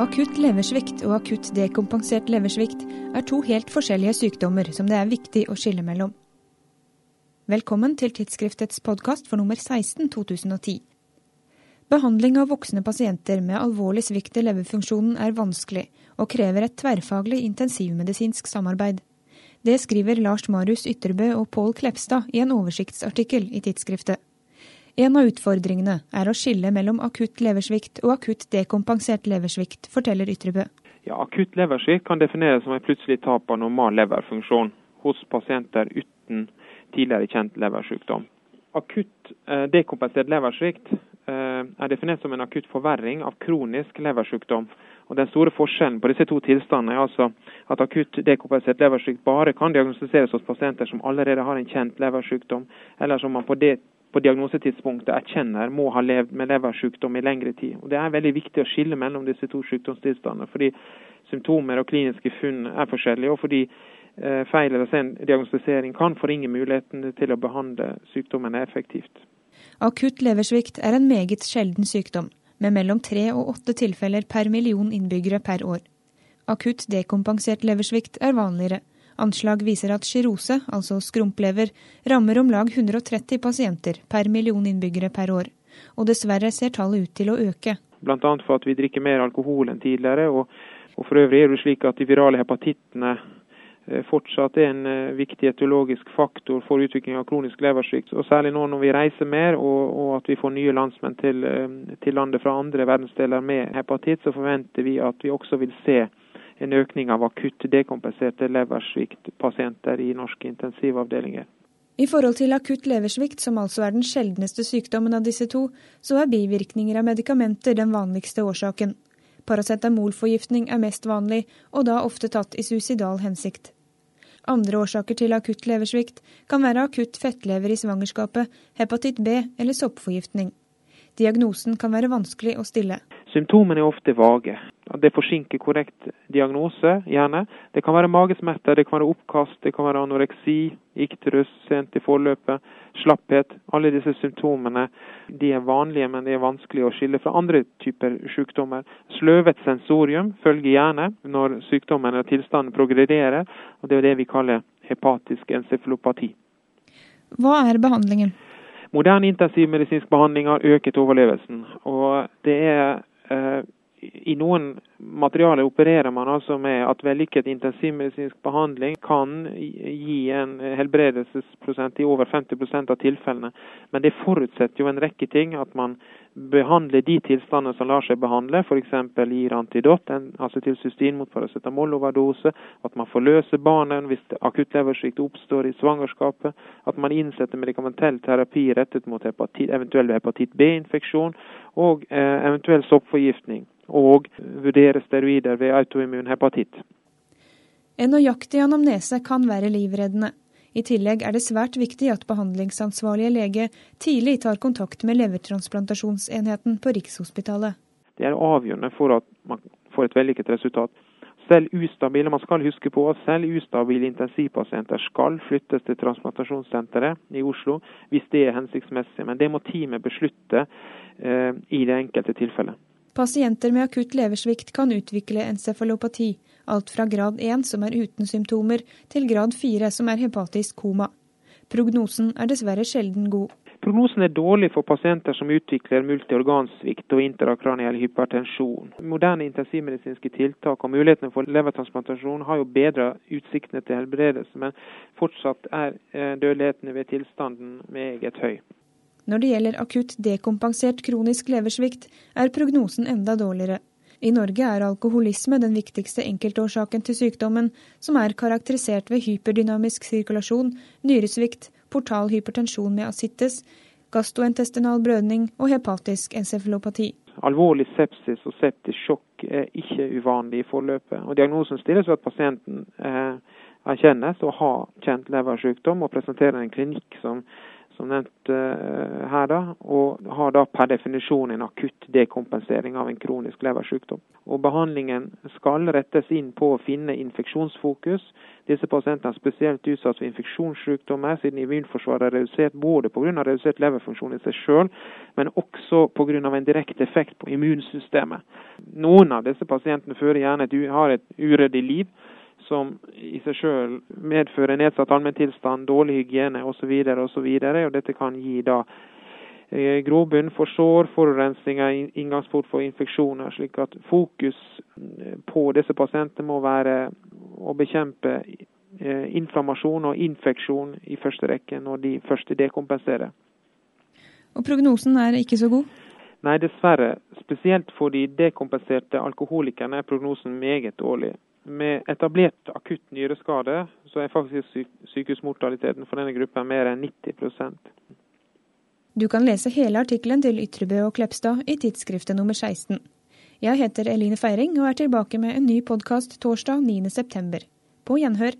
Akutt leversvikt og akutt dekompensert leversvikt er to helt forskjellige sykdommer som det er viktig å skille mellom. Velkommen til tidsskriftets podkast for nummer 16 2010. Behandling av voksne pasienter med alvorlig svikt i leverfunksjonen er vanskelig, og krever et tverrfaglig intensivmedisinsk samarbeid. Det skriver Lars Marius Ytterbø og Pål Klepstad i en oversiktsartikkel i tidsskriftet. En av utfordringene er å skille mellom akutt leversvikt og akutt dekompensert leversvikt, forteller Ytrebø. Ja, akutt leversvikt kan defineres som et plutselig tap av normal leverfunksjon hos pasienter uten tidligere kjent leversykdom. Akutt eh, dekompensert leversvikt eh, er definert som en akutt forverring av kronisk leversykdom. Og Den store forskjellen på disse to tilstandene er altså at akutt dekompensert leversvikt bare kan diagnostiseres hos pasienter som allerede har en kjent leversykdom, eller som man på det på diagnosetidspunktet erkjenner må ha levd med leversykdom i lengre tid. Og Det er veldig viktig å skille mellom disse to sykdomstilstandene, fordi symptomer og kliniske funn er forskjellige, og fordi eh, feil eller sen diagnostisering kan forringe muligheten til å behandle sykdommene effektivt. Akutt leversvikt er en meget sjelden sykdom, med mellom tre og åtte tilfeller per million innbyggere per år. Akutt dekompensert leversvikt er vanligere, Anslag viser at skirose, altså skrumplever, rammer om lag 130 pasienter per million innbyggere per år. Og dessverre ser tallet ut til å øke. Bl.a. for at vi drikker mer alkohol enn tidligere. Og, og for øvrig er det slik at de virale hepatittene eh, fortsatt er en eh, viktig etiologisk faktor for utvikling av kronisk leversvikt. Og Særlig nå når vi reiser mer og, og at vi får nye landsmenn til, eh, til landet fra andre verdensdeler med hepatitt, så forventer vi at vi også vil se en økning av akutt dekompenserte leversviktpasienter i norske intensivavdelinger. I forhold til akutt leversvikt, som altså er den sjeldneste sykdommen av disse to, så er bivirkninger av medikamenter den vanligste årsaken. Paracetamolforgiftning er mest vanlig, og da ofte tatt i suicidal hensikt. Andre årsaker til akutt leversvikt kan være akutt fettlever i svangerskapet, hepatitt B eller soppforgiftning. Diagnosen kan være vanskelig å stille. Symptomene er ofte vage. Det forsinker korrekt diagnose, gjerne. Det kan være magesmerter, det kan være oppkast, det kan være anoreksi, ikterus sent i forløpet, slapphet. Alle disse symptomene de er vanlige, men de er vanskelig å skille fra andre typer sykdommer. Sløvet sensorium følger gjerne når sykdommen eller tilstanden progrederer, og det er det vi kaller hepatisk encefalopati. Hva er behandlingen? Moderne intensivmedisinsk behandling har øket overlevelsen. og det er Eh, i noen materialer opererer man altså med at vellykket intensivmedisinsk behandling kan gi en helbredelsesprosent i over 50% av tilfellene. Men det forutsetter jo en rekke ting. At man behandler de tilstandene som lar seg behandle, f.eks. gir antidot, altså til cystin mot paracetamol-overdose. At man forløser barnet hvis akutt leversvikt oppstår i svangerskapet. At man innsetter medikamentell terapi rettet mot hepatit, eventuell hepatitt B-infeksjon og eh, eventuell soppforgiftning og vurdere steroider ved autoimmun hepatitt. En nøyaktig anamnese kan være livreddende. I tillegg er det svært viktig at behandlingsansvarlige lege tidlig tar kontakt med levertransplantasjonsenheten på Rikshospitalet. Det er avgjørende for at man får et vellykket resultat. Selv ustabile, man skal huske på at selv ustabile intensivpasienter skal flyttes til transplantasjonssenteret i Oslo hvis det er hensiktsmessig. Men det må teamet beslutte eh, i det enkelte tilfellet. Pasienter med akutt leversvikt kan utvikle encefalopati, alt fra grad 1 som er uten symptomer, til grad 4 som er hepatisk koma. Prognosen er dessverre sjelden god. Prognosen er dårlig for pasienter som utvikler multiorgansvikt og interakraniell hypertensjon. Moderne intensivmedisinske tiltak og mulighetene for levertransplantasjon har jo bedra utsiktene til helbredelse, men fortsatt er eh, dødeligheten ved tilstanden meget høy. Når det gjelder akutt dekompensert kronisk leversvikt, er prognosen enda dårligere. I Norge er alkoholisme den viktigste enkeltårsaken til sykdommen, som er karakterisert ved hyperdynamisk sirkulasjon, nyresvikt, portal hypertensjon med asittes, gastrointestinal brødning og hepatisk encefalopati. Alvorlig sepsis og septisk sjokk er ikke uvanlig i forløpet. og Diagnosen stilles ved at pasienten eh, erkjennes å ha kjent leversykdom og presenterer en klinikk som som nevnt uh, her, da, og har da per definisjon en akutt dekompensering av en kronisk leversykdom. Og Behandlingen skal rettes inn på å finne infeksjonsfokus, disse pasientene er spesielt utsatt for infeksjonssykdommer, siden immunforsvaret er redusert både pga. redusert leverfunksjon i seg selv, men også pga. en direkte effekt på immunsystemet. Noen av disse pasientene fører gjerne et, har et uryddig liv som i seg selv medfører nedsatt allmenntilstand, dårlig hygiene osv. osv. Dette kan gi da Eh, grobunn for sår, forurensninger, inngangsport for infeksjoner. slik at fokus eh, på disse pasientene må være å bekjempe eh, inflammasjon og infeksjon i første rekke når de først dekompenserer. Og prognosen er ikke så god? Nei, dessverre. Spesielt for de dekompenserte alkoholikerne er prognosen meget dårlig. Med etablert akutt nyreskade så er faktisk sykehusmortaliteten for denne gruppen mer enn 90% du kan lese hele artikkelen til Ytrebø og Klepstad i tidsskriftet nummer 16. Jeg heter Eline Feiring og er tilbake med en ny podkast torsdag 9.9. På gjenhør.